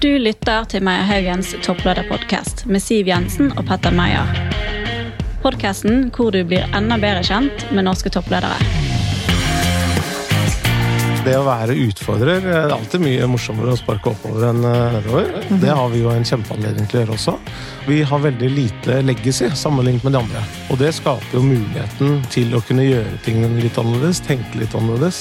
Du lytter til Meyer Haugens topplederpodkast med Siv Jensen og Petter Meyer. Podkasten hvor du blir enda bedre kjent med norske toppledere. Det å være utfordrer det er alltid mye morsommere å sparke oppover enn eh, nedover. Det har vi jo en kjempeanledning til å gjøre også. Vi har veldig lite legacy sammenlignet med de andre. Og det skaper jo muligheten til å kunne gjøre ting litt annerledes, tenke litt annerledes,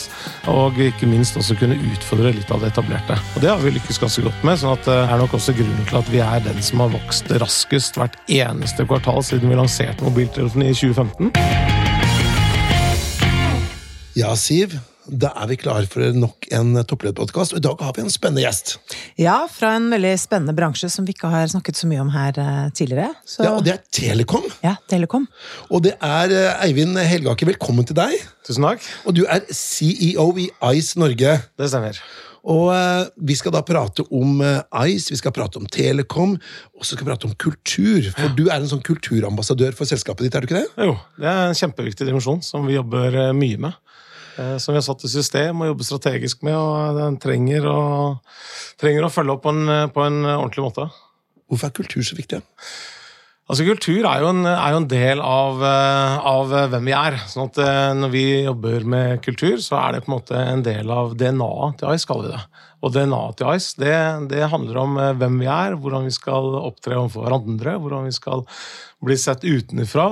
og ikke minst også kunne utfordre litt av det etablerte. Og det har vi lykkes ganske godt med, sånn at det er nok også grunnen til at vi er den som har vokst raskest hvert eneste kvartal siden vi lanserte mobiltelefonen i 2015. Ja, Siv. Da er vi klare for nok en topplederpodkast. Og i dag har vi en spennende gjest. Ja, fra en veldig spennende bransje som vi ikke har snakket så mye om her eh, tidligere. Så, Ja, Og det er Telekom. ja, Telekom. Og det er eh, Eivind Helgake. Velkommen til deg. Tusen takk. Og du er CEO i Ice Norge. Det stemmer. Og eh, vi skal da prate om Ice, vi skal prate om Telekom, og så skal vi prate om kultur. For du er en sånn kulturambassadør for selskapet ditt, er du ikke det? Jo, det er en kjempeviktig dimensjon som vi jobber mye med. Eh, Som vi har satt i system og jobber strategisk med, og den trenger å, trenger å følge opp på en, eh, på en ordentlig måte. Hvorfor er kultur så viktig? Altså Kultur er jo en, er jo en del av, eh, av hvem vi er. sånn at eh, Når vi jobber med kultur, så er det på en måte en del av DNA-et til AIS, kaller vi det. Og DNA-et til Ice det, det handler om eh, hvem vi er, hvordan vi skal opptre overfor hverandre, hvordan vi skal bli sett utenfra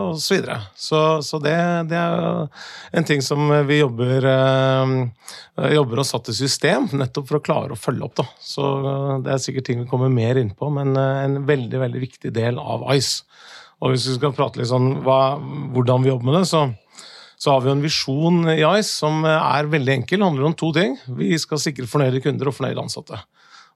osv. Så, videre. så Så det, det er en ting som vi jobber, eh, jobber og satt i system, nettopp for å klare å følge opp. da. Så eh, Det er sikkert ting vi kommer mer inn på, men eh, en veldig veldig viktig del av Ice. Og hvis vi skal prate litt sånn hva, hvordan vi jobber med det, så, så har vi en visjon i Ice som er veldig enkel. handler om to ting. Vi skal sikre fornøyde kunder og fornøyde ansatte.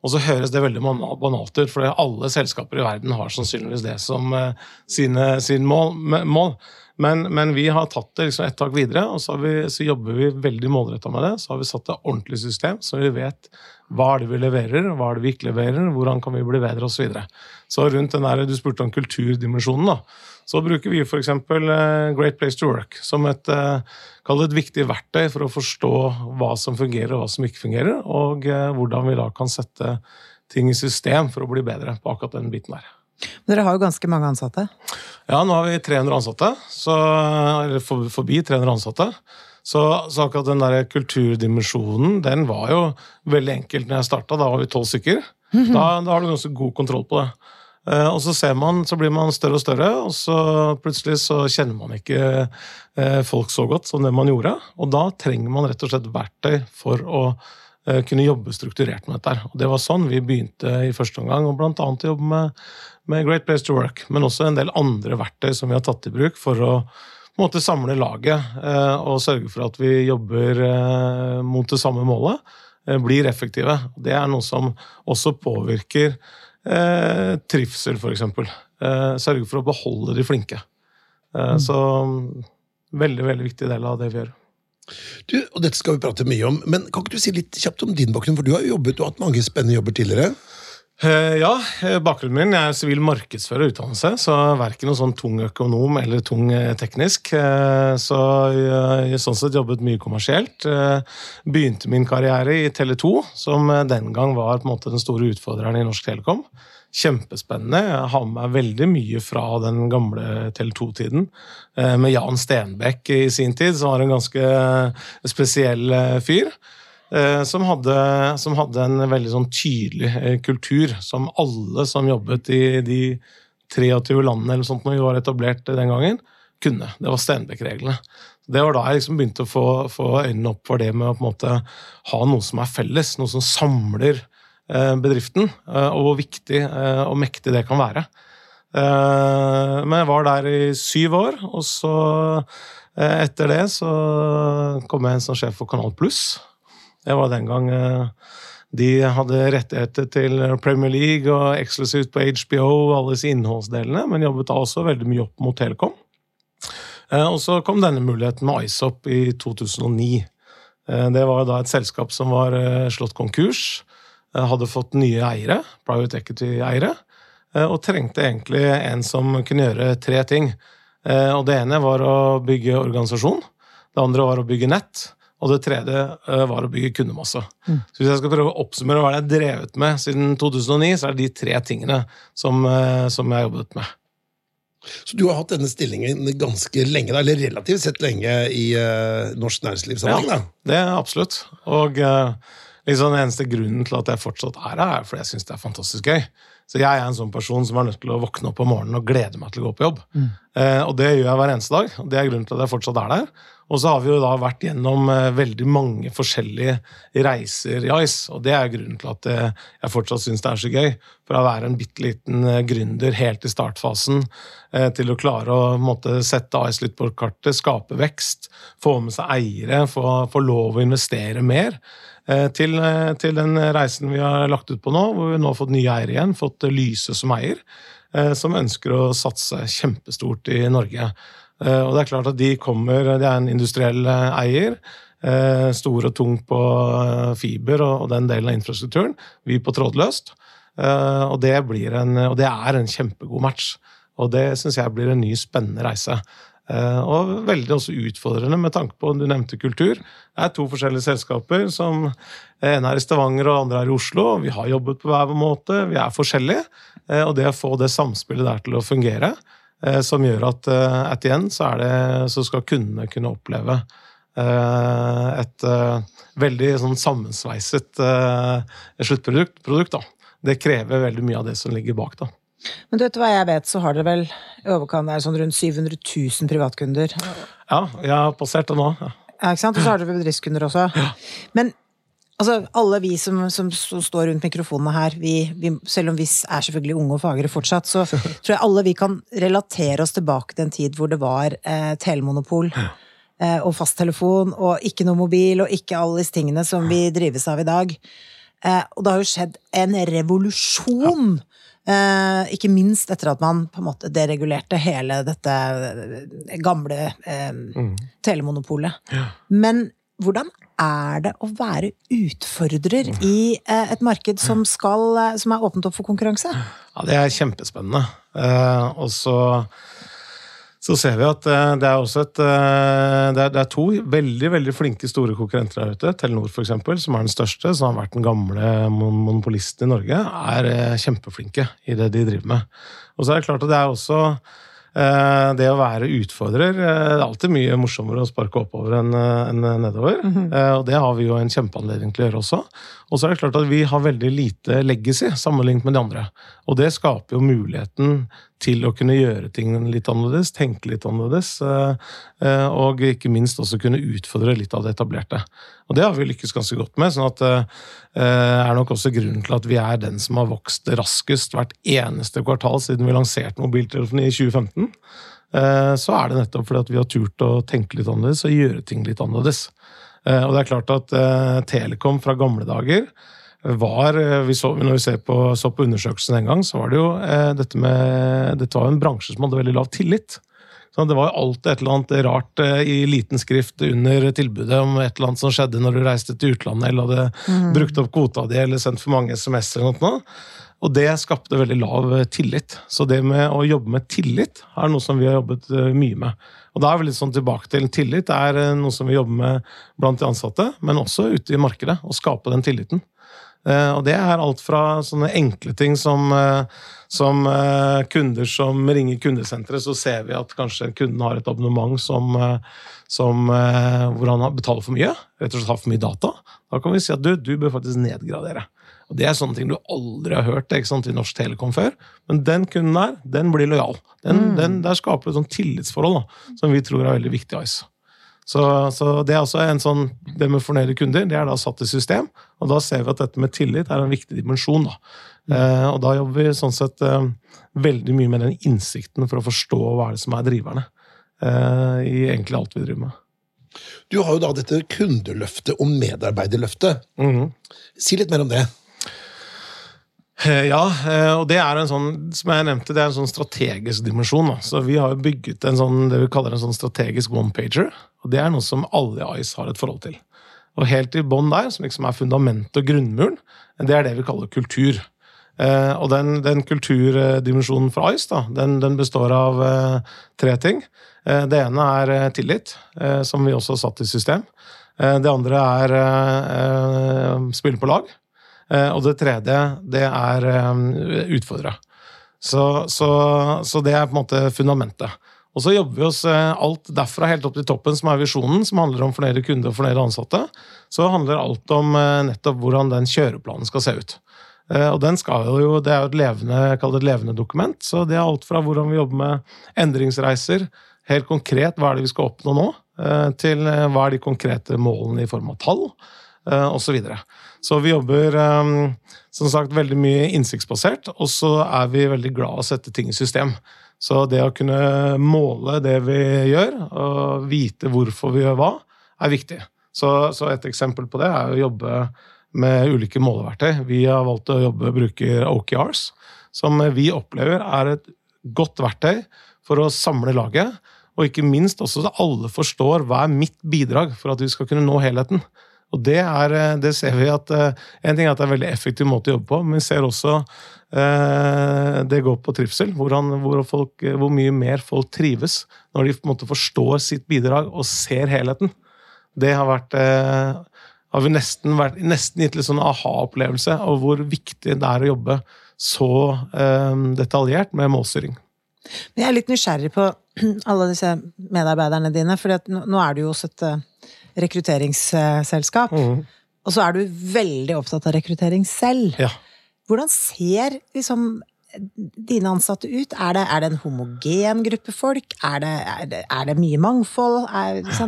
Og så høres det veldig banalt ut, for alle selskaper i verden har sannsynligvis det som eh, sine, sin mål. mål. Men, men vi har tatt det liksom et tak videre, og så, vi, så jobber vi veldig målretta med det. Så har vi satt et ordentlig system, så vi vet hva er det vi leverer, hva er det vi ikke leverer, hvordan kan vi bli bedre, osv. Så, videre. så rundt den der, Du spurte om kulturdimensjonen. da, så bruker vi f.eks. Great Place to Work som et, eh, et viktig verktøy for å forstå hva som fungerer og hva som ikke fungerer, og eh, hvordan vi da kan sette ting i system for å bli bedre på akkurat den biten der. Dere har jo ganske mange ansatte. Ja, nå har vi 300 ansatte, så, eller forbi 300 ansatte. Så, så akkurat den der kulturdimensjonen, den var jo veldig enkelt når jeg starta. Da var vi tolv stykker. Da, da har du ganske god kontroll på det. Eh, og så ser man, så blir man større og større, og så plutselig så kjenner man ikke eh, folk så godt som det man gjorde. Og da trenger man rett og slett verktøy for å eh, kunne jobbe strukturert med dette. Og det var sånn vi begynte i første omgang, og blant annet jobbe med, med Great Place to Work, men også en del andre verktøy som vi har tatt i bruk for å måte samle laget eh, og sørge for at vi jobber eh, mot det samme målet, eh, blir effektive. Det er noe som også påvirker eh, trivsel, f.eks. Eh, sørge for å beholde de flinke. Eh, Så veldig, veldig viktig del av det vi gjør. Du, og Dette skal vi prate mye om, men kan ikke du si litt kjapt om din bakgrunn? For du har jo jobbet og hatt mange spennende jobber tidligere. Eh, Ja, eh, bakgrunnen min er sivil markedsfører utdannelse, så verken noe sånn tung økonom eller tung eh, teknisk. Så jeg har sånn sett jobbet mye kommersielt. Begynte min karriere i Tele2, som den gang var på en måte den store utfordreren i Norsk Telekom. Kjempespennende. Jeg har med meg veldig mye fra den gamle Tele2-tiden. eh, Med Jan Stenbekk i sin tid, som var en ganske spesiell fyr. Eh, Som hadde, som hadde en veldig sånn tydelig eh, kultur, som alle som jobbet i de 23 landene eller sånt når vi var etablert den gangen, kunne. Det var Stenbekk-reglene. Det var da jeg liksom begynte å få, få øynene opp for det med å på en måte ha noe som er felles, noe som samler eh, bedriften, eh, og hvor viktig eh, og mektig det kan være. Eh, Men jeg var der i syv år, og så eh, etter det så kom jeg inn som sjef for Kanal Pluss. Det var den gang eh, de hadde rettigheter til Premier League og eksklusivt på HBO og alle disse innholdsdelene, men jobbet da også veldig mye opp mot Telekom. Eh, Og så kom denne muligheten med ISOP i 2009. Eh, Det var da et selskap som var slått konkurs, hadde fått nye eiere, private equity-eiere, og trengte egentlig en som kunne gjøre tre ting. Og det ene var å bygge organisasjon, det andre var å bygge nett, og det tredje eh, var å bygge kundemasse. Så hvis jeg skal prøve å oppsummere hva jeg har drevet med siden 2009, så er det de tre tingene som, eh, som jeg har jobbet med. Så du har hatt denne stillingen ganske lenge, da, eller relativt sett lenge i uh, norsk næringslivssammenheng? Ja, det er absolutt. Og uh, liksom den eneste grunnen til at jeg fortsatt er her, er fordi jeg syns det er fantastisk gøy. Så jeg er en sånn person som er nødt til å våkne opp om morgenen og glede meg til å gå på jobb. Mm. Eh, og det gjør jeg hver eneste dag, og det er grunnen til at jeg fortsatt er der. Og så har vi jo da vært gjennom eh, veldig mange forskjellige reiser i Ice, og det er grunnen til at eh, jeg fortsatt syns det er så gøy. Fra å være en bitte liten eh, gründer helt i startfasen eh, til å klare å måtte, sette Ice litt på kartet, skape vekst, få med seg eiere, få, få lov å investere mer. Eh, til, eh, til, den reisen vi har lagt ut på nå, hvor vi nå har fått nye eiere igjen, fått Lyse som eier, eh, som ønsker å satse kjempestort i Norge. Og det er klart at de kommer, De er en industriell eier, stor og tung på fiber og den delen av infrastrukturen. Vi på trådløst. Og det, en, og det er en kjempegod match. Og det syns jeg blir en ny, spennende reise. Eh, og veldig også utfordrende med tanke på du nevnte kultur. Det er to forskjellige selskaper. som En er i Stavanger og andre er i Oslo. Vi har jobbet på hver vår måte. Vi er forskjellige. Eh, og det å få det samspillet der til å fungere, eh, som gjør at at igjen så, er det, så skal kundene kunne oppleve et veldig sånn sammensveiset sluttprodukt. Produkt. Det krever veldig mye av det som ligger bak. da. Men du vet hva jeg vet, så har dere vel i overkant er sånn rundt 700 000 privatkunder? Ja, jeg har passert det nå. Ja. ja ikke sant? Og så har dere bedriftskunder også. Ja. Men altså, alle vi som, som, som står rundt mikrofonene her, vi, vi, selv om vi er selvfølgelig unge og fagre fortsatt, så tror jeg alle vi kan relatere oss tilbake til en tid hvor det var eh, telemonopol. Ja. Eh, og fasttelefon, og ikke noe mobil, og ikke alle disse tingene som vi drives av i dag. Eh, og det har jo skjedd en revolusjon! Ja Eh, ikke minst etter at man på en måte deregulerte hele dette eh, gamle eh, mm. telemonopolet. Ja. Men hvordan er det å være utfordrer i eh, et marked som, skal, eh, som, er åpent opp for konkurranse? Ja, det er kjempespennende. Eh, og så så ser vi at eh, det er også et eh, det er, to veldig veldig flinke store konkurrenter der ute. Telenor, for eksempel, som er den største, som har vært den gamle monopolisten i Norge, er eh, kjempeflinke i det de driver med. Og så er det klart at det er også det å være utfordrer Det er alltid mye morsommere å sparke oppover enn nedover. Mm -hmm. Og det har vi jo en kjempeanledning til å gjøre også. Og så er det klart at vi har veldig lite legacy sammenlignet med de andre. Og det skaper jo muligheten til å kunne gjøre ting litt annerledes, tenke litt annerledes, eh, eh, og ikke minst også kunne utfordre litt av det etablerte. Og det har vi lykkes ganske godt med, sånn at det eh, er nok også grunnen til at vi er den som har vokst raskest hvert eneste kvartal siden vi lanserte mobiltelefoni i 2015. Så er det nettopp fordi at vi har turt å tenke litt annerledes og gjøre ting litt annerledes. Eh, og det er klart at eh, Telekom fra gamle dager var eh, vi så, Når vi ser på, så på undersøkelsen en gang, så var det jo dette med Dette var jo en bransje som hadde veldig lav tillit. Så det var jo alltid et eller annet rart i liten skrift under tilbudet om et eller annet som skjedde når du reiste til utlandet eller hadde mm. brukt opp kvota di eller sendt for mange SMS-er. eller noe. Og det skapte veldig lav tillit. Så det med å jobbe med tillit er noe som vi har jobbet mye med. Og da er vi litt sånn tilbake til tillit. Er eh, noe som vi jobber med blant de ansatte, men også ute i markedet. Å skape den tilliten. Eh, og det er alt fra sånne enkle ting som, eh, som kunder som ringer kundesenteret, så ser vi at kanskje kunden har et abonnement som, som, hvor han betaler for mye. Rett og slett har for mye data. Da kan vi si at du, du bør faktisk nedgradere. Og Det er sånne ting du aldri har hørt ikke sant, i Norsk Telekom før. Men den kunden der, den blir lojal. Den, mm. den, der skaper et sånt tillitsforhold da, som vi tror er veldig viktig. Ice. Så, så, det er også en sånn, det med fornøyde kunder det er da satt i system, og da ser vi at dette med tillit er en viktig dimensjon. da. Mm. Eh, og da jobber vi sånn sett eh, veldig mye med den innsikten for å forstå hva er det som er driverne eh, i egentlig alt vi driver med. Du har jo da dette kundeløftet og medarbeiderløftet. Mm. Si litt mer om det. Eh, ja, eh, og det er en sånn som jeg nevnte, det er en sånn strategisk dimensjon. Så Vi har bygget en sånn, det vi kaller en sånn strategisk one-pager. og Det er noe som alle i Ice har et forhold til. Og helt i bånn der, som liksom er fundamentet og grunnmuren, det er det vi kaller kultur. Eh, og den, den kulturdimensjonen for Ice da, den, den består av tre ting. det ene er tillit, som vi også har satt i system. Det andre er spille på lag. Eh, og det tredje, det er eh. Så, så, så det er på en måte fundamentet. Og så jobber vi oss eh, alt derfra helt opp til toppen, som er visjonen, som handler om fornøyde kunder og fornøyde ansatte. Så handler alt om nettopp hvordan den kjøreplanen skal se ut. Og den skal jo, Det er jo et levende, et levende dokument. så Det er alt fra hvordan vi jobber med endringsreiser, helt konkret hva er det vi skal oppnå nå, til hva er de konkrete målene i form av tall, osv. Så, videre. så vi jobber eh, som sagt veldig mye innsiktsbasert, og så er vi veldig glad å sette ting i system. Så det å kunne måle det vi gjør, og vite hvorfor vi gjør hva, er viktig. Så, så et eksempel på det er å jobbe med ulike måleverktøy. Vi har valgt å jobbe bruker OKRs, som vi opplever er et godt verktøy for å samle laget. Og ikke minst også så alle forstår hva er mitt bidrag for at vi skal kunne nå helheten. Og det, er, det ser vi at eh, En ting er at det er en veldig effektiv måte å jobbe på, men vi ser også eh, det går på trivsel. Hvordan, hvor, folk, hvor mye mer folk trives når de på en måte forstår sitt bidrag og ser helheten. Det har vært eh, har vi nesten, vært, nesten gitt litt sånn aha-opplevelse av hvor viktig det er å jobbe så eh, detaljert med målstyring. Men jeg er litt nysgjerrig på alle disse medarbeiderne dine, for nå er du jo også et rekrutteringsselskap. Og så er du veldig opptatt av rekruttering selv. Ja. Hvordan ser liksom dine ansatte ut? Er det, er det en homogen gruppe folk? Er det, er det, er det mye mangfold?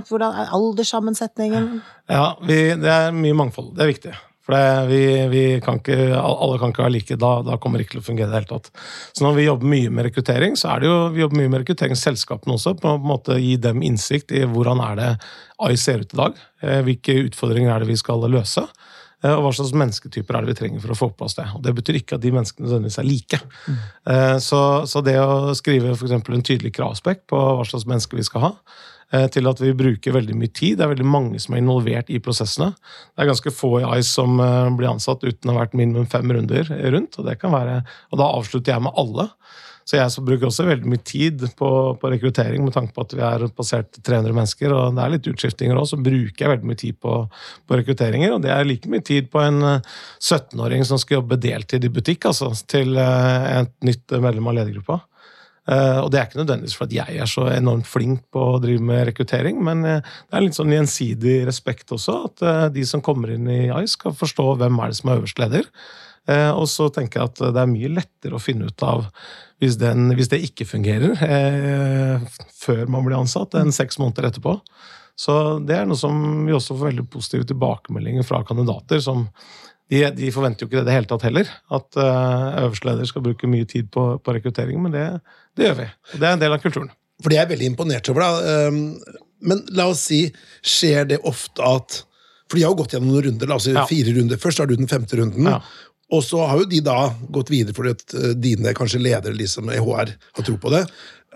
Hvordan er alderssammensetningen? Ja, vi, det er mye mangfold. Det er viktig. For det, vi, vi kan ikke, alle kan ikke være like. Da, da kommer det ikke til å fungere i det hele tatt. Så når vi jobber mye med rekruttering, så er det jo, vi jobber mye med rekrutteringsselskapene også. På en måte gi dem innsikt i hvordan er det AI ser ut i dag. eh, Hvilke utfordringer er det vi skal løse. eh, Og hva slags mennesketyper er det vi trenger for å få på plass det. Og Det betyr ikke at de menneskene nødvendigvis er like. Mm. Så, så det å skrive for en tydelig kravspekk på hva slags mennesker vi skal ha, eh, til at vi bruker veldig mye tid. Det er veldig mange som er involvert i prosessene. Det er ganske få i ICE som eh, blir ansatt uten å ha vært minimum fem runder rundt. Og, det kan være, og da avslutter jeg med alle. Så jeg bruker også veldig mye tid på, på rekruttering med tanke på at vi er passert 300 mennesker, og det er litt utskiftinger òg, så bruker jeg veldig mye tid på, på rekrutteringer. Og det er like mye tid på en eh, 17-åring som skal jobbe deltid i butikk, altså, til eh, et nytt medlem av ledergruppa. Eh, og det er ikke nødvendigvis fordi jeg er så enormt flink på å drive med rekruttering, men eh, det er litt sånn gjensidig respekt også, at eh, de som kommer inn i ICE, skal forstå hvem er det som er øverste leder. Og så tenker jeg at det er mye lettere å finne ut av hvis, den, hvis det ikke fungerer før man blir ansatt, enn seks måneder etterpå. Så det er noe som vi også får veldig positive tilbakemeldinger fra kandidater. som de, de forventer jo ikke det i det hele tatt heller, at uh, øverste leder skal bruke mye tid på, på rekruttering, men det, det gjør vi. Og det er en del av kulturen. For det er jeg veldig imponert over. da. Um, Men la oss si, skjer det ofte at For de har jo gått gjennom noen runder. Si Ja. fire runder. Først har du den femte runden. Ja. Og så har jo de da gått videre fordi at eh, dine kanskje ledere liksom, i HR har tro på det.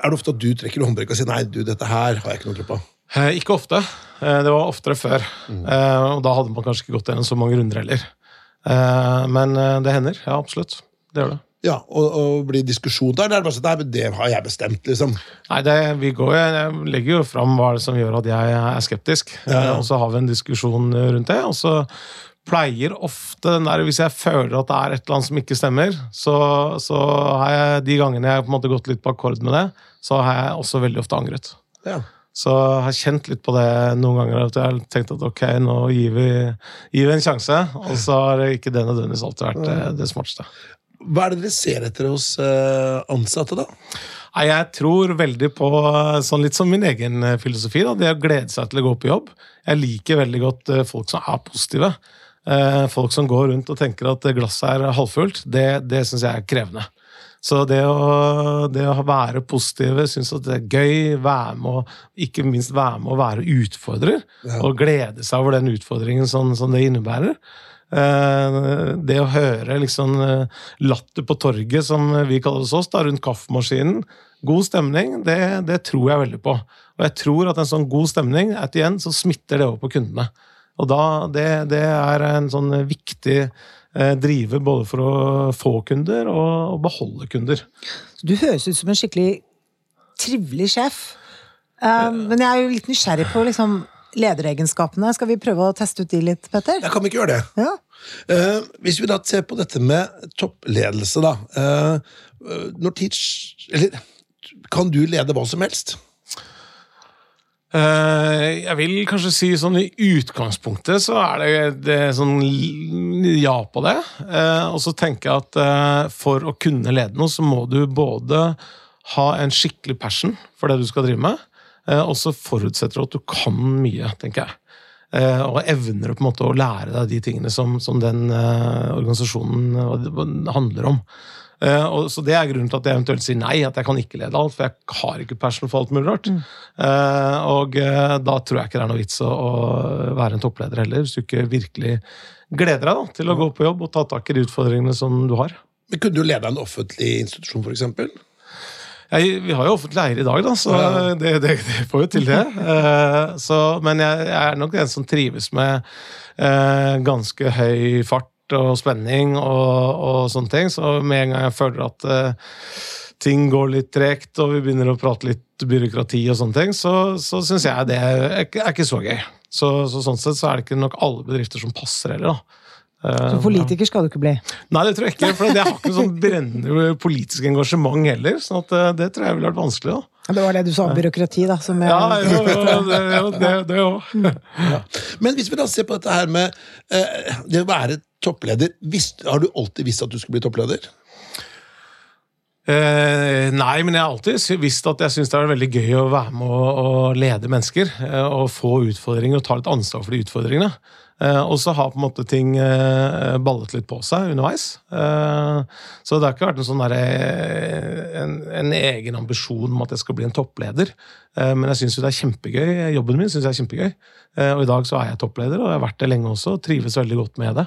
Er det ofte at du trekker i håndbrekket og sier nei, du, dette her har jeg ikke noe tro på? Eh, ikke ofte. Eh, det var oftere før. Eh, og da hadde man kanskje ikke gått gjennom så mange runder heller. Eh, men eh, det hender. Ja, absolutt. Det gjør det. Ja, og, og blir diskusjon der? Det er bare sånn, nei, det har jeg bestemt, liksom. Nei, det, vi går, Jeg legger jo fram hva det som gjør at jeg er skeptisk, Ja, ja. Eh, og så har vi en diskusjon rundt det. Og så pleier ofte den der Hvis jeg føler at det er et eller annet som ikke stemmer, så, så har jeg de gangene jeg har på en måte gått litt på akkord med det, så har jeg også veldig ofte angret. Ja. Så jeg har kjent litt på det noen ganger. At jeg har tenkt at ok, nå gir vi, gir vi en sjanse. Og så har ikke det nødvendigvis alltid vært det, det smarteste. Hva er det dere ser etter hos eh, ansatte, da? Nei, Jeg tror veldig på sånn litt som min egen eh, filosofi. Da, det å glede seg til å gå på jobb. Jeg liker veldig godt eh, folk som er positive. Eh, Folk som går rundt og tenker at glasset er halvfullt. Det, det syns jeg er krevende. Så det å, det å være positive, synes at det er gøy, være med og ikke minst være med å være utfordrer, og glede seg over den utfordringen som, som det innebærer. Eh, Det å høre liksom eh, latter på torget, som vi kaller det oss, da, rundt kaffemaskinen, god stemning, det, det tror jeg veldig på. Og jeg tror at en sånn god stemning, at igjen, så smitter det over på kundene. Og da, det, det er en sånn viktig eh, driver både for å få kunder og, beholde kunder. Du høres ut som en skikkelig trivelig sjef. Um, men jeg er jo litt nysgjerrig på liksom lederegenskapene. Skal vi prøve å teste ut de litt, Petter? Jeg kan vi ikke gjøre det? Ja. Eh, hvis vi da ser på dette med toppledelse, da. eh, når tids, eller, kan du lede hva som helst? Eh, jeg vil kanskje si sånn i utgangspunktet så er det, det er sånn ja på det. Eh, og så tenker jeg at eh, for å kunne lede noe, så må du både ha en skikkelig passion for det du skal drive med, og så forutsetter du at du kan mye, tenker jeg. Og evner på en måte å lære deg de tingene som, som den organisasjonen handler om. Og, så Det er grunnen til at jeg eventuelt sier nei, at jeg kan ikke lede alt. For jeg har ikke passion for alt mulig rart. Eh, og uh, da tror jeg ikke det er noe vits å, å være en toppleder heller, hvis du ikke virkelig gleder deg da, til å gå på jobb og ta tak i de utfordringene som du har. Men Kunne du lede en offentlig institusjon, f.eks.? Jeg, vi har jo offentlig eier i dag, da, så det, det, det får jo til det. Så, men jeg, jeg er nok en som trives med ganske høy fart og spenning og, og sånne ting. Så med en gang jeg føler at uh, ting går litt tregt, og vi begynner å prate litt byråkrati og sånne ting, så, så syns jeg det er, er ikke- så gøy. Så, så sånn sett så er det ikke nok alle bedrifter som passer heller, da. Eh, Så politiker skal du ikke bli. Nei, det tror jeg ikke. For jeg har ikke noe sånn brennende politisk engasjement heller. sånn at eh, det tror jeg ville vært vanskelig. da. Det var det du sa om byråkrati, da. Som jeg, Ja, jo, jo, det, òg. det, det òg. Men hvis vi da ser på dette her med eh, det å være toppleder visst, Har du alltid visst at du skulle bli toppleder? Eh, nei, men jeg har alltid visst at jeg syns det er veldig gøy å være med og, og lede mennesker. Eh, og få utfordringer og ta litt ansvar for de utfordringene. Eh, og så har på en måte ting eh, ballet litt på seg underveis. Eh, så det har ikke vært en sånn der, en, en egen ambisjon om at jeg skal bli en toppleder. Men jeg syns jo det er kjempegøy. Jobben min syns jeg er kjempegøy. Og i dag så er jeg toppleder, og jeg har vært det lenge også, og trives veldig godt med det.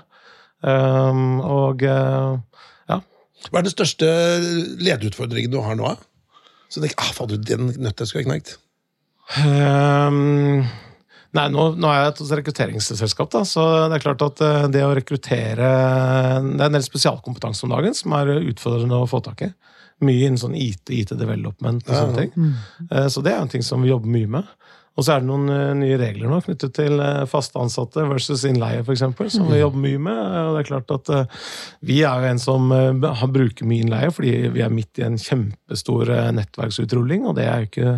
Og ja. Hva er den største lederutfordringen du har nå? Så tenk, ah, fader, den nøtta skulle jeg knekt. Ehm, nei, nå, nå er jeg et rekrutteringsselskap, da, så det er klart at eh, det å rekruttere Det er en del spesialkompetanse om dagen som er utfordrende å få tak i. Mye innen sånn IT, IT-development og sånne ting. Eh, Så det er en ting som vi jobber mye med. Og så er det noen eh, nye regler nå knyttet til fast faste ansatte versus innleie, f.eks., som vi jobber mye med. Og det er klart at eh, vi er jo en som eh, bruker mye innleie, fordi vi er midt i en kjempestor eh, nettverksutrulling, og det er jo ikke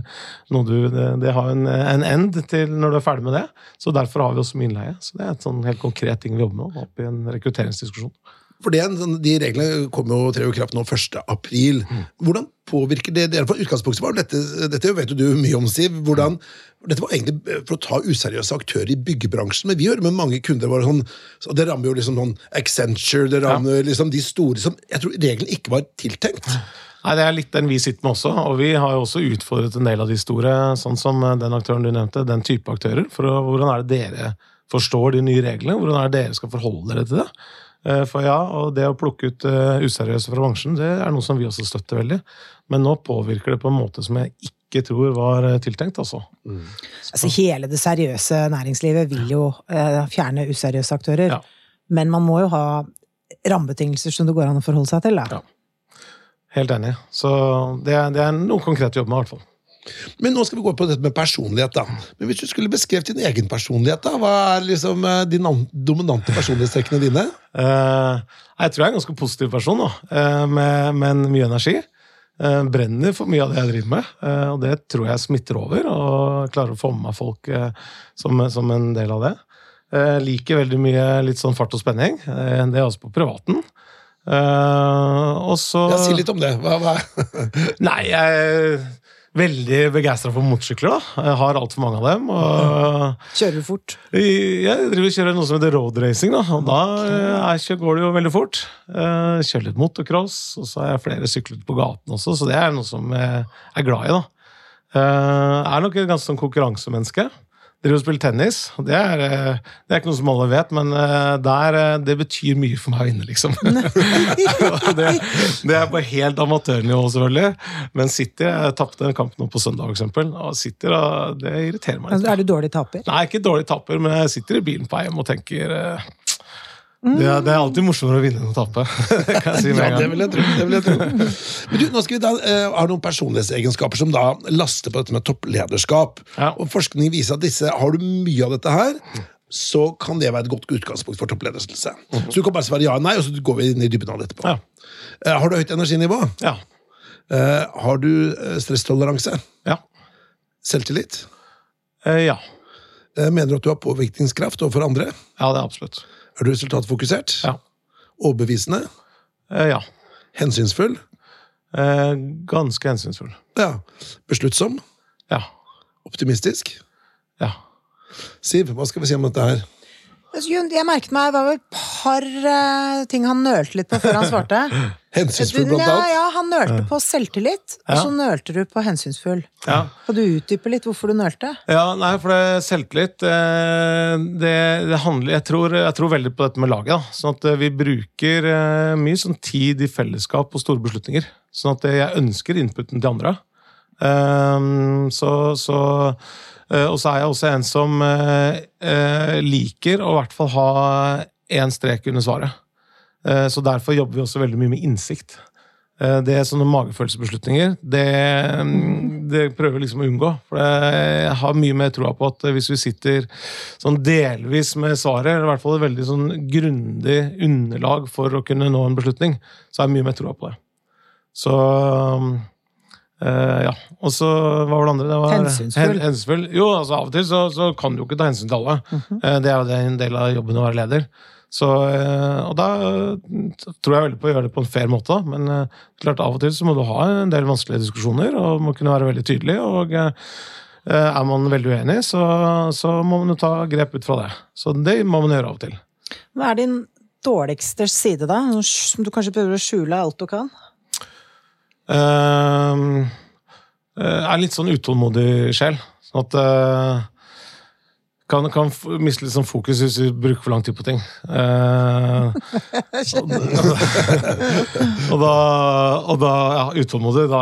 noe du Det, har en, en end til når du er ferdig med det. Så derfor har vi også mye innleie. Så det er et sånn helt konkret ting vi jobber med oppe i en rekrutteringsdiskusjon. For det, sånn- De reglene kom jo trer i kraft nå 1. april. Hvordan påvirker det dere? For utgangspunktet var dette, dette vet du mye om, Siv. hvordan dette var egentlig for å ta useriøse aktører i byggebransjen, men vi hører med mange kunder var sånn, så Det rammer jo liksom sånn Accenture, det rammer liksom de store som jeg tror reglene ikke var tiltenkt. Nei, Det er litt den vi sitter med også, og vi har jo også utfordret en del av de store, sånn som den aktøren du nevnte, den type aktører. For hvordan er det dere forstår de nye reglene? Hvordan er det dere skal forholde dere til det? Eh, For ja, og det å plukke ut eh, useriøse fra bransjen, det er noe som vi også støtter veldig. Men nå påvirker det på en måte som jeg ikke tror var eh, tiltenkt, altså. Altså, hele det seriøse næringslivet vil jo eh, fjerne useriøse aktører. Ja. Men man må jo ha rammebetingelser som det går an å forholde seg til. Da. Ja. Helt enig. Så det er, det er noe konkret å jobbe med, i hvert fall. Men nå skal vi gå på dette med personlighet. da. Men Hvis du skulle beskrevet din egen personlighet, da, hva er liksom eh, de dominante personlighetstrekkene dine? Uh, jeg tror jeg er en ganske positiv person, da, uh, med, med, mye energi. Uh, brenner for mye av det jeg driver med, og det tror jeg smitter over. Og klarer å få med meg folk som, som en del av det. Liker veldig mye litt sånn fart og spenning. Det er også på privaten. Og så Ja, Si litt om det. Hva, hva? Nei, jeg veldig begeistra for motorsykler. da. Jeg har altfor mange av dem. og... Kjører du fort? Jeg driver og kjører noe som heter road racing, da, og da eh, er, går det jo veldig fort. Eh, Kjører litt motocross, og så har jeg flere sykler på gaten også, så det er noe som jeg er glad i. da. Jeg Er nok et ganske sånn konkurransemenneske. Driver og spiller tennis. Det er, eh, det er ikke noe som alle vet, men eh, der, eh, det betyr mye for meg å vinne, liksom. Det, det er på helt amatørnivå, selvfølgelig. Men sitter jeg tapte en kamp nå på søndag, f.eks. og sitter og Det irriterer meg litt. Altså, Er du dårlig taper? Nei, ikke dårlig taper, men jeg sitter i bilen på hjem og tenker Det er, det er alltid morsommere å vinne enn å tape. Si Ja, det vil jeg tro. Det vil jeg tro. Men du, nå skal vi da uh, har noen personlighetsegenskaper som da laster på dette med topplederskap. Ja. Og forskning viser at disse, har du mye av dette her, så kan det være et godt utgangspunkt for toppledelse. Så du kan bare svare ja eller nei, og så går vi inn i dybden av det etterpå. Ja. Uh, har du høyt energinivå? Ja. Uh, har du stresstoleranse? Ja. Selvtillit? Ja. Mener du at du har påvirkningskraft overfor andre? Ja, det er absolutt. Er resultatfokusert? Ja. Overbevisende? Eh, ja. Hensynsfull? Eh, ganske hensynsfull. Ja. Besluttsom? Ja. Optimistisk? Ja. Siv, hva skal vi si om dette her? Jon, Jeg merket meg, det var vel et par eh, ting han nølte litt på før han svarte. Hensynsfull, blant annet. ja, han nølte på selvtillit, og så nølte du på hensynsfull. ja. Kan du utdype litt hvorfor du nølte? Ja, nei, for det selvtillit eh, det, det handler jeg tror, jeg tror veldig på dette med laget. Da. Sånn at eh, vi bruker mye sånn tid i fellesskap på store beslutninger. Sånn at jeg ønsker inputen til andre. Ehm, så, så eh, Og så er jeg også en som eh, eh, liker å i hvert fall ha én strek under svaret. Så derfor jobber vi også veldig mye med innsikt. Det er sånne magefølelsesbeslutninger. Det, mm, det prøver vi liksom å unngå. For jeg har mye mer troa på at hvis vi sitter sånn delvis med svaret, eller i hvert fall et veldig sånn grundig underlag for å kunne nå en beslutning, så har jeg mye mer troa på det. Så eh, ja. Og så hva var det andre? Det var, Hensynsfull. Hensynsfull. Jo, altså av og til så, så kan du jo ikke ta hensyn til alle. Eh, Det er jo det en del av jobben å være leder. Så, uh, og da tror jeg veldig på å gjøre det på en fair måte. da. Men klart av og til så må du ha en del vanskelige diskusjoner og må kunne være veldig tydelig. og er man veldig uenig, så, så må man jo ta grep ut fra det. Så det må man gjøre av og til. Hva er din dårligste side, da? Som du kanskje prøver å skjule alt du kan? Uh, er litt sånn utålmodig sjel. Sånn at eh, kan, kan miste litt sånn fokus hvis du bruker for lang tid på ting. Eh, og da, og da ja, utålmodig, da,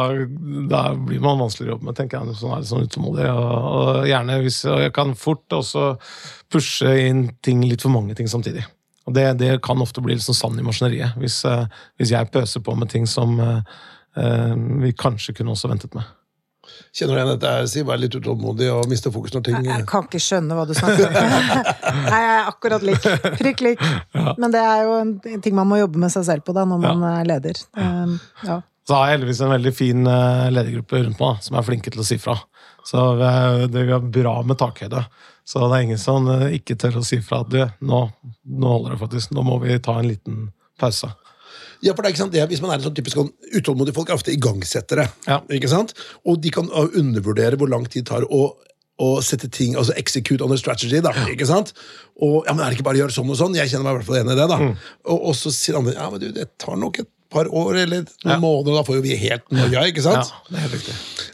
da blir man vanskeligere å jobbe med, tenker jeg. Sånn er sånn utålmodig. Og, og gjerne hvis og jeg kan fort også pushe inn ting, litt for mange ting samtidig. Og det, det kan ofte bli litt sånn sand i maskineriet, hvis, eh, hvis jeg pøser på med ting som eh, eh, vi kanskje kunne også ventet med. Kjenner du igjen dette, Siv? er litt utålmodig og miste fokus når ting Jeg kan ikke skjønne hva du snakker om. Nei, jeg er akkurat lik. Prikk lik. Men det er jo en ting man må jobbe med seg selv på da, når man er leder. Um, ja. Så har jeg heldigvis en veldig fin eh, ledergruppe rundt meg, som er flinke til å si fra. Så vi er, det er bra med takhøyde. Så det er ingen som eh, ikke tør å si fra at du, nå, nå holder det faktisk. Nå må vi ta en liten pause. Ja, for det er ikke sant, det, Hvis man er en sånn typisk sånn utålmodig folk, er ofte igangsettere. Ja. ikke sant? Og de kan uh, undervurdere hvor lang tid det tar å, å sette ting Altså execute on a strategy. da, ikke sant? Og ja, men er det ikke bare å gjøre sånn og sånn? Jeg kjenner meg i hvert fall enig i det. da. Og, og så sier andre ja, men du, det tar nok et par år eller noen Ja. måneder, og da får jo vi helt noia, ikke sant? Ja, det er helt riktig.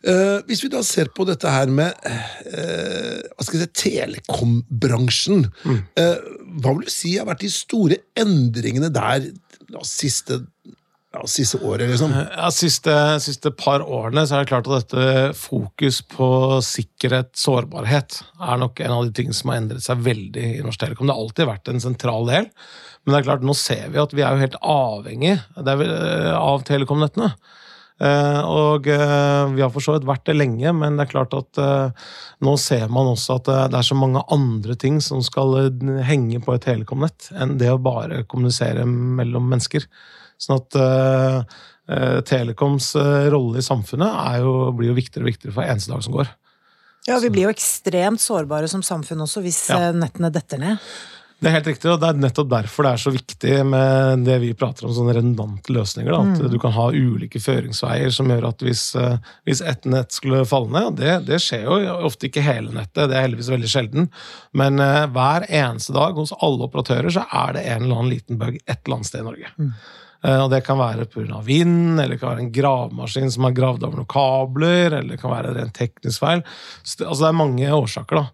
Eh, hvis vi da ser på dette her med uh, hva skal jeg si, telekombransjen, eh, hva vil du si har vært de store endringene der da, siste, ja, siste året, liksom? Ja, siste, siste par årene så er det klart at dette fokus på sikkerhet, sårbarhet, er nok en av de tingene som har endret seg veldig i Norsk Telekom. Det har alltid vært en sentral del, men det er klart, nå ser vi at vi er jo helt avhengig eh, av telekomnettene. Eh, og eh, vi har for så vidt vært det lenge, men det er klart at eh, nå ser man også at det er så mange andre ting som skal henge på et telekomnett, enn det å bare kommunisere mellom mennesker. Sånn at Telekoms rolle i samfunnet er jo, blir jo viktigere og viktigere for eneste dag som går. ja, vi blir jo ekstremt sårbare som samfunn også, hvis Ja. nettene detter ned. Det er helt riktig, og det er nettopp derfor det er så viktig med det vi prater om, sånne redundante løsninger. Da. At du kan ha ulike føringsveier som gjør at hvis, eh, hvis ett nett skulle falle ned, det, det skjer jo ofte ikke hele nettet, det er heldigvis veldig sjelden, men uh, hver eneste dag hos alle operatører så er det en eller annen liten bug et eller annet sted i Norge. Eh, Og det kan være pga. vind, eller det kan være en gravemaskin som har gravd over noen kabler, eller det kan være en teknisk feil. Så det- Altså, det er mange årsaker, da.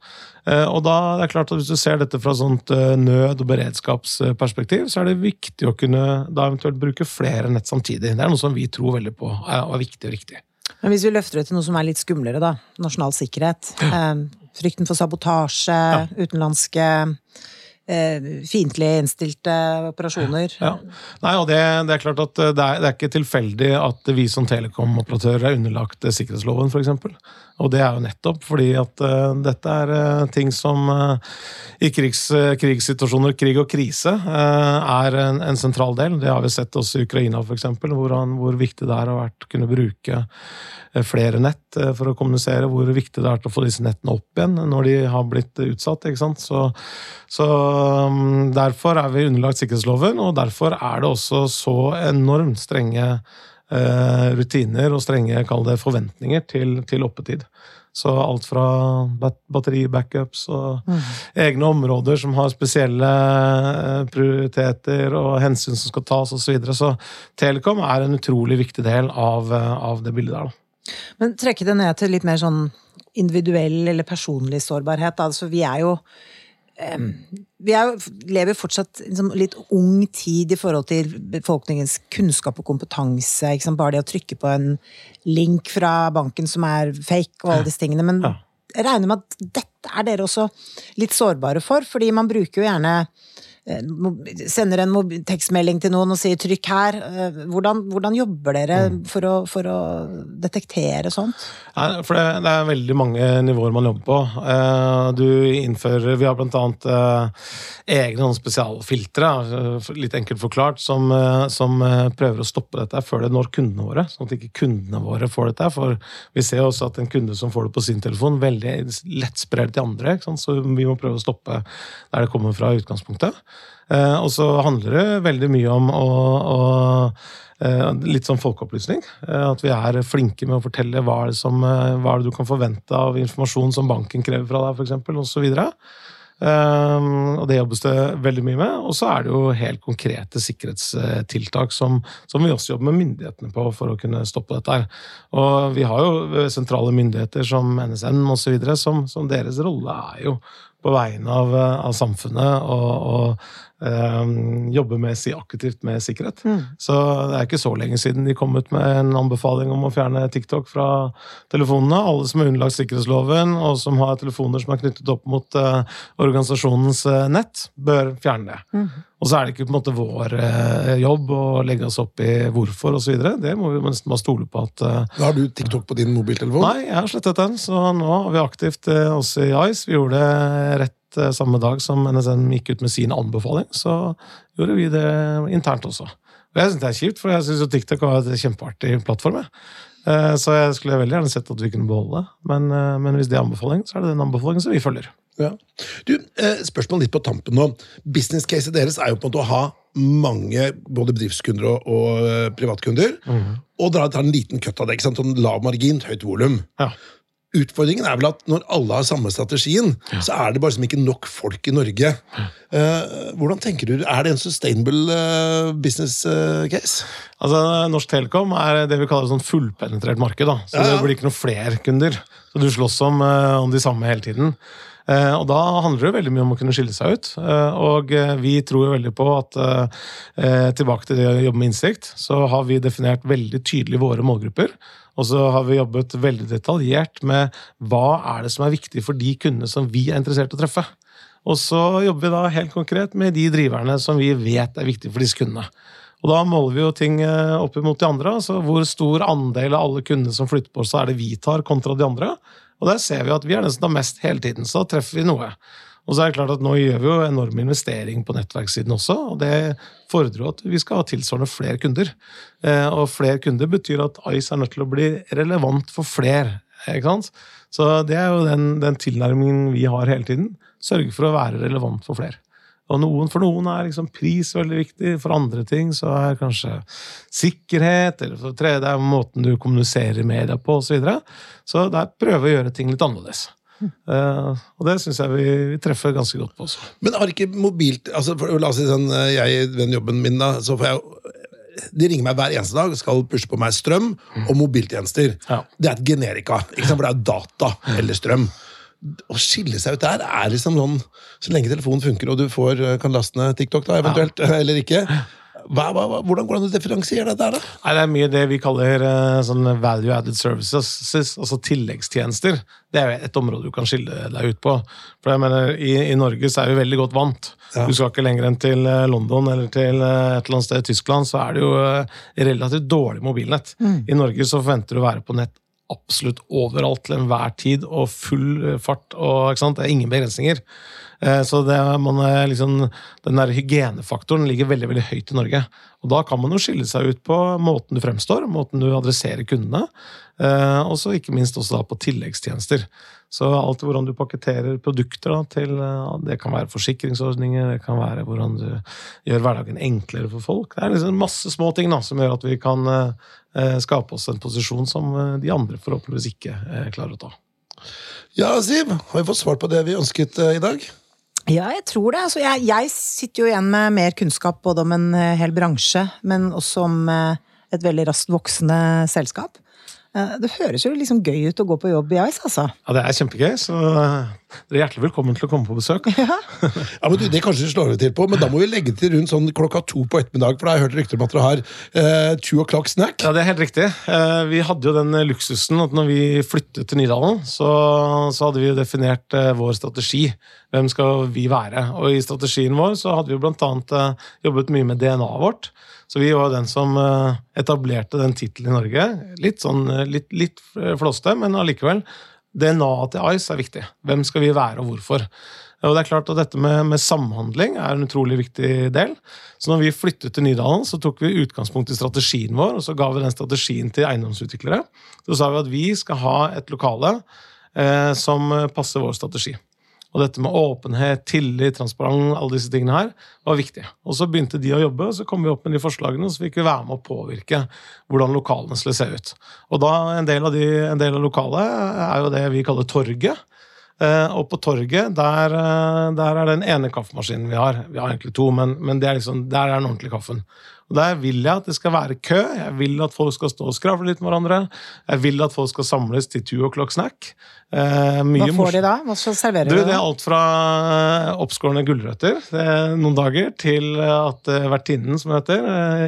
Eh, Og da det er klart at Hvis du ser dette fra sånt eh, nød- og beredskapsperspektiv, så er det viktig å kunne da eventuelt bruke flere nett samtidig. Det er noe som vi tror veldig på er, viktig og riktig. Men hvis vi løfter det til noe som er litt skumlere, da. Nasjonal sikkerhet. Eh, frykten for sabotasje, utenlandske eh, fiendtlig innstilte operasjoner. Ja. Nei, og det, det, er klart at det er, det er ikke tilfeldig at vi som telekomoperatører er underlagt sikkerhetsloven, f.eks. Og det er jo nettopp fordi at uh, dette er uh, ting som uh, i krigs, krigssituasjoner, krig og krise, er en, en, sentral del. Det har vi sett også i Ukraina, f.eks., hvor, hvor viktig det er å kunne bruke flere nett for å kommunisere. Hvor viktig det er til å få disse nettene opp igjen når de har blitt utsatt. ikke sant? Så, så um, Derfor er vi underlagt sikkerhetsloven, og derfor er det også så enormt strenge Eh, rutiner og strenge kall det, forventninger til, til oppetid. Så alt fra batteribackups og mm. egne områder som har spesielle eh, prioriteter og hensyn som skal tas osv. Så, videre. så Telekom er en utrolig viktig del av, eh, av det bildet der. Da. Men trekke det ned til litt mer sånn individuell eller personlig sårbarhet. Altså, vi er jo vi er, lever fortsatt i liksom, litt ung tid i forhold til befolkningens kunnskap og kompetanse. Bare det å trykke på en link fra banken som er fake, og alle disse tingene. Men jeg regner med at dette er dere også litt sårbare for, fordi man bruker jo gjerne sender en tekstmelding til noen og sier 'trykk her'. Eh, hvordan, hvordan jobber dere mm. for å, for å, detektere sånt? Nei, for det, det, er veldig mange nivåer man jobber på. Eh, du innfører Vi har annet egne spesialfiltre, litt enkelt forklart, som, som prøver å stoppe dette før det når kundene våre. Sånn at ikke kundene våre får dette. For vi ser også at en kunde som får det på sin telefon, veldig lett sprer det til andre. Så vi må prøve å stoppe der det kommer fra i utgangspunktet. Eh, og så handler det veldig mye om å, å eh, litt sånn folkeopplysning. Eh, at vi er flinke med å fortelle hva er, som, hva er det du kan forvente av informasjon som banken krever fra deg, f.eks., osv. Um, og det jobbes det veldig mye med. Og så er det jo helt konkrete sikkerhetstiltak som, som, vi også jobber med myndighetene på for å kunne stoppe dette. her. Og vi har jo sentrale myndigheter som NSN osv. Som, som deres rolle er jo på vegne av, av samfunnet og, og Um, jobbe med, aktivt med sikkerhet. Mm. Så det er ikke så lenge siden de kom ut med en anbefaling om å fjerne TikTok fra telefonene. Alle som er underlagt sikkerhetsloven, og som har telefoner som er knyttet opp mot uh, organisasjonens uh, nett, bør fjerne det. Mm. Og så er det ikke på en måte vår uh, jobb å legge oss opp i hvorfor osv. Det må vi nesten bare stole på at Har du TikTok på din mobiltelefon? Nei, jeg har slettet den. Så nå har vi aktivt også i Ice. Vi gjorde det rett Eh, samme dag som NSN gikk ut med sin anbefaling, så gjorde vi det internt også. Og jeg syns det er kjipt, for jeg syns TikTok var et kjempeartig plattform. Eh, så jeg skulle veldig gjerne sett at vi kunne beholde det. Men, eh, men hvis det er anbefaling, så er det den anbefalingen som vi følger. Ja. Du, Spørsmål litt på tampen nå. Business-caset deres er jo på en måte å ha mange både bedriftskunder og, og privatkunder. Mm. Og dra en liten kutt av det. ikke sant? Sånn lav margin, høyt volum. Ja. Utfordringen er vel at når alle har samme strategien, ja. så er det bare som ikke nok folk i Norge. Uh, hvordan tenker du, Er det en sustainable uh, business uh, case? Altså, Norsk Telekom er det vi kaller et sånn fullpenetrert marked. da. Så ja, ja. Det blir ikke noen flere kunder. Så du slåss om, om de samme hele tiden. Og da handler det veldig mye om å kunne skille seg ut. Og vi tror jo veldig på at tilbake til det å jobbe med innsikt, så har vi definert veldig tydelig våre målgrupper. Og så har vi jobbet veldig detaljert med hva er det som er viktig for de kundene som vi er interessert i å treffe. Og så jobber vi da helt konkret med de driverne som vi vet er viktige for disse kundene. Og da måler vi jo ting eh, opp imot de andre. altså Hvor stor andel av alle kundene som flytter på oss, er det vi tar, kontra de andre. Og der ser vi at vi er den som tar mest hele tiden. Så treffer vi noe. Og så er det klart at Nå gjør vi jo enorm investering på nettverkssiden også, og det fordrer jo at vi skal ha tilsvarende flere kunder. Eh, og flere kunder betyr at Ice er nødt til å bli relevant for flere. ikke sant? Så det er jo den, den tilnærmingen vi har hele tiden. Sørge for å være relevant for flere. Og noen, For noen er liksom pris veldig viktig, for andre ting så er kanskje sikkerhet, eller for tredje er måten du kommuniserer med deg på, osv. Så, videre. så der prøve å gjøre ting litt annerledes. Uh, og det syns jeg vi, vi, treffer ganske godt på. Også. Men har ikke mobilt altså for, La oss si sånn, eh, jeg, den jobben min, da, så får jeg de ringer meg hver eneste dag skal pushe på meg strøm og mobiltjenester. Ja. Det er et generika, ikke sant? for det er data eller strøm. Å skille seg ut der er liksom sånn Så lenge telefonen funker og du får, eh, kan laste ned TikTok, da, eventuelt, ja. eller ikke Hva, hva, hvordan går det an å differensiere dette? da? Nei, Det er mye det vi kaller uh, sånn value added services, altså tilleggstjenester. Det er jo et område du kan skille deg ut på. For jeg mener, i, i Norge så er vi veldig godt vant. Ja. Du skal ikke lenger enn til eh, London eller til et eller annet sted i Tyskland, så er det jo relativt dårlig mobilnett. Mm. I Norge så forventer du å være på nett absolutt overalt til enhver tid og full fart. og Det er ingen begrensninger. Eh, så det, man, liksom, den der hygienefaktoren ligger veldig veldig høyt i Norge. Og Da kan man jo skille seg ut på måten du fremstår, måten du adresserer kundene, eh, og så ikke minst også da på tilleggstjenester. Så alt hvordan du pakketterer produkter da, til Det kan være forsikringsordninger, det kan være hvordan du gjør hverdagen enklere for folk. Det er liksom masse små ting da, som gjør at vi kan eh, skape oss en posisjon som de andre forhåpentligvis ikke klarer å ta. Ja, Siv, har vi fått svar på det vi ønsket i dag? Ja, jeg tror det. Altså, jeg, jeg, sitter jo igjen med mer kunnskap både om en eh, hel bransje, men også om eh, et veldig raskt voksende selskap. Eh, det høres jo liksom gøy ut å gå på jobb i Ice, altså. Ja, det er kjempegøy, så dere er hjertelig velkommen til å komme på besøk. Ja, ja men du, Det kanskje slår vi til på, men da må vi legge til rundt sånn klokka to på ettermiddag, for da har jeg hørt rykter om at dere har eh, two o'clock snack. Ja, det er helt riktig. Eh, vi hadde jo den luksusen at når vi flyttet til Nydalen, så, så hadde vi jo definert eh, vår strategi. Hvem skal vi være? Og i strategien vår så hadde vi jo blant annet jobbet mye med DNA-et vårt. Så vi var den som eh, etablerte den tittelen i Norge. Litt sånn, eh, litt, litt flåste, men allikevel. DNA-et til Ice er viktig. Hvem skal vi være, og hvorfor? Og det er klart at Dette med, med, samhandling er en utrolig viktig del. Så når vi flyttet til Nydalen, så tok vi utgangspunkt i strategien vår, og så ga vi den strategien til eiendomsutviklere. Så sa vi at vi skal ha et lokale eh, som passer vår strategi. Og dette med åpenhet, tillit, transparent, alle disse tingene her, var viktig. Og så begynte de å jobbe, og så kom vi opp med de forslagene, så fikk vi være med å påvirke hvordan lokalene skulle se ut. Og da, en del av, de, av lokalet er jo det vi kaller torget. Eh, og på torget, der, eh, der, er den ene kaffemaskinen vi har. Vi har egentlig to, men, men liksom, der er den ordentlige kaffen. Og Der vil jeg at det skal være kø. Jeg vil at folk skal stå og skravle litt med hverandre. Jeg vil at folk skal samles til two o'clock snack. Eh, Hva får de da? Hva serverer du? Det er alt fra eh, oppskårne gulrøtter noen dager, til at uh, vertinnen, som heter,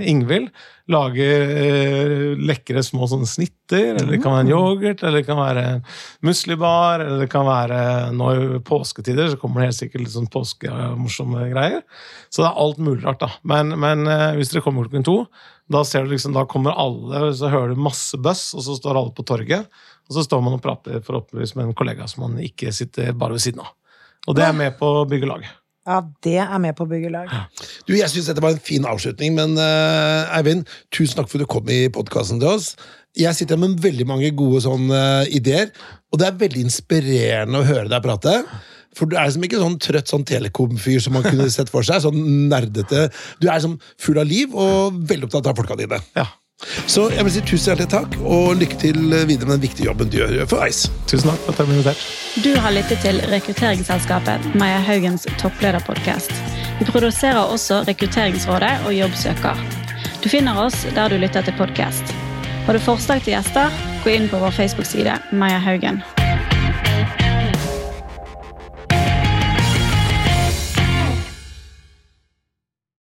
Ingvild, lager eh, lekre små sånne snitter. Eller det kan være en yoghurt, eller det kan være en muslibar, eller det kan være nå i påsketider så kommer det helt sikkert litt sånn påskemorsomme greier. Så det er alt mulig rart, da. Men, men hvis dere kommer klokken to, da ser du liksom, da kommer alle, så hører du masse buzz, og så står alle på torget. Og så står man og prater forhåpentligvis med en kollega som man ikke sitter bare ved siden av. Og det er med på å bygge lag. Ja, det er med på å bygge lag. Du, Jeg syns dette var en fin avslutning, men uh, Eivind, tusen takk for at du kom i podkasten til oss. Jeg sitter med veldig mange gode sånne uh, ideer, og det er veldig inspirerende å høre deg prate. For du er liksom ikke sånn trøtt sånn telekom-fyr som man kunne sett for seg. sånn nerdete. Du er liksom full av liv og veldig opptatt av folka dine. Ja. Så jeg vil si tusen hjertelig takk, og lykke til videre med den viktige jobben du gjør for Ice. Tusen takk for at jeg ble invitert. Du har lyttet til rekrutteringsselskapet Maja Haugens topplederpodkast. Vi produserer også Rekrutteringsrådet og Jobbsøker. Du finner oss der du lytter til podkast. Har du forslag til gjester, gå inn på vår Facebook-side Maja Haugen.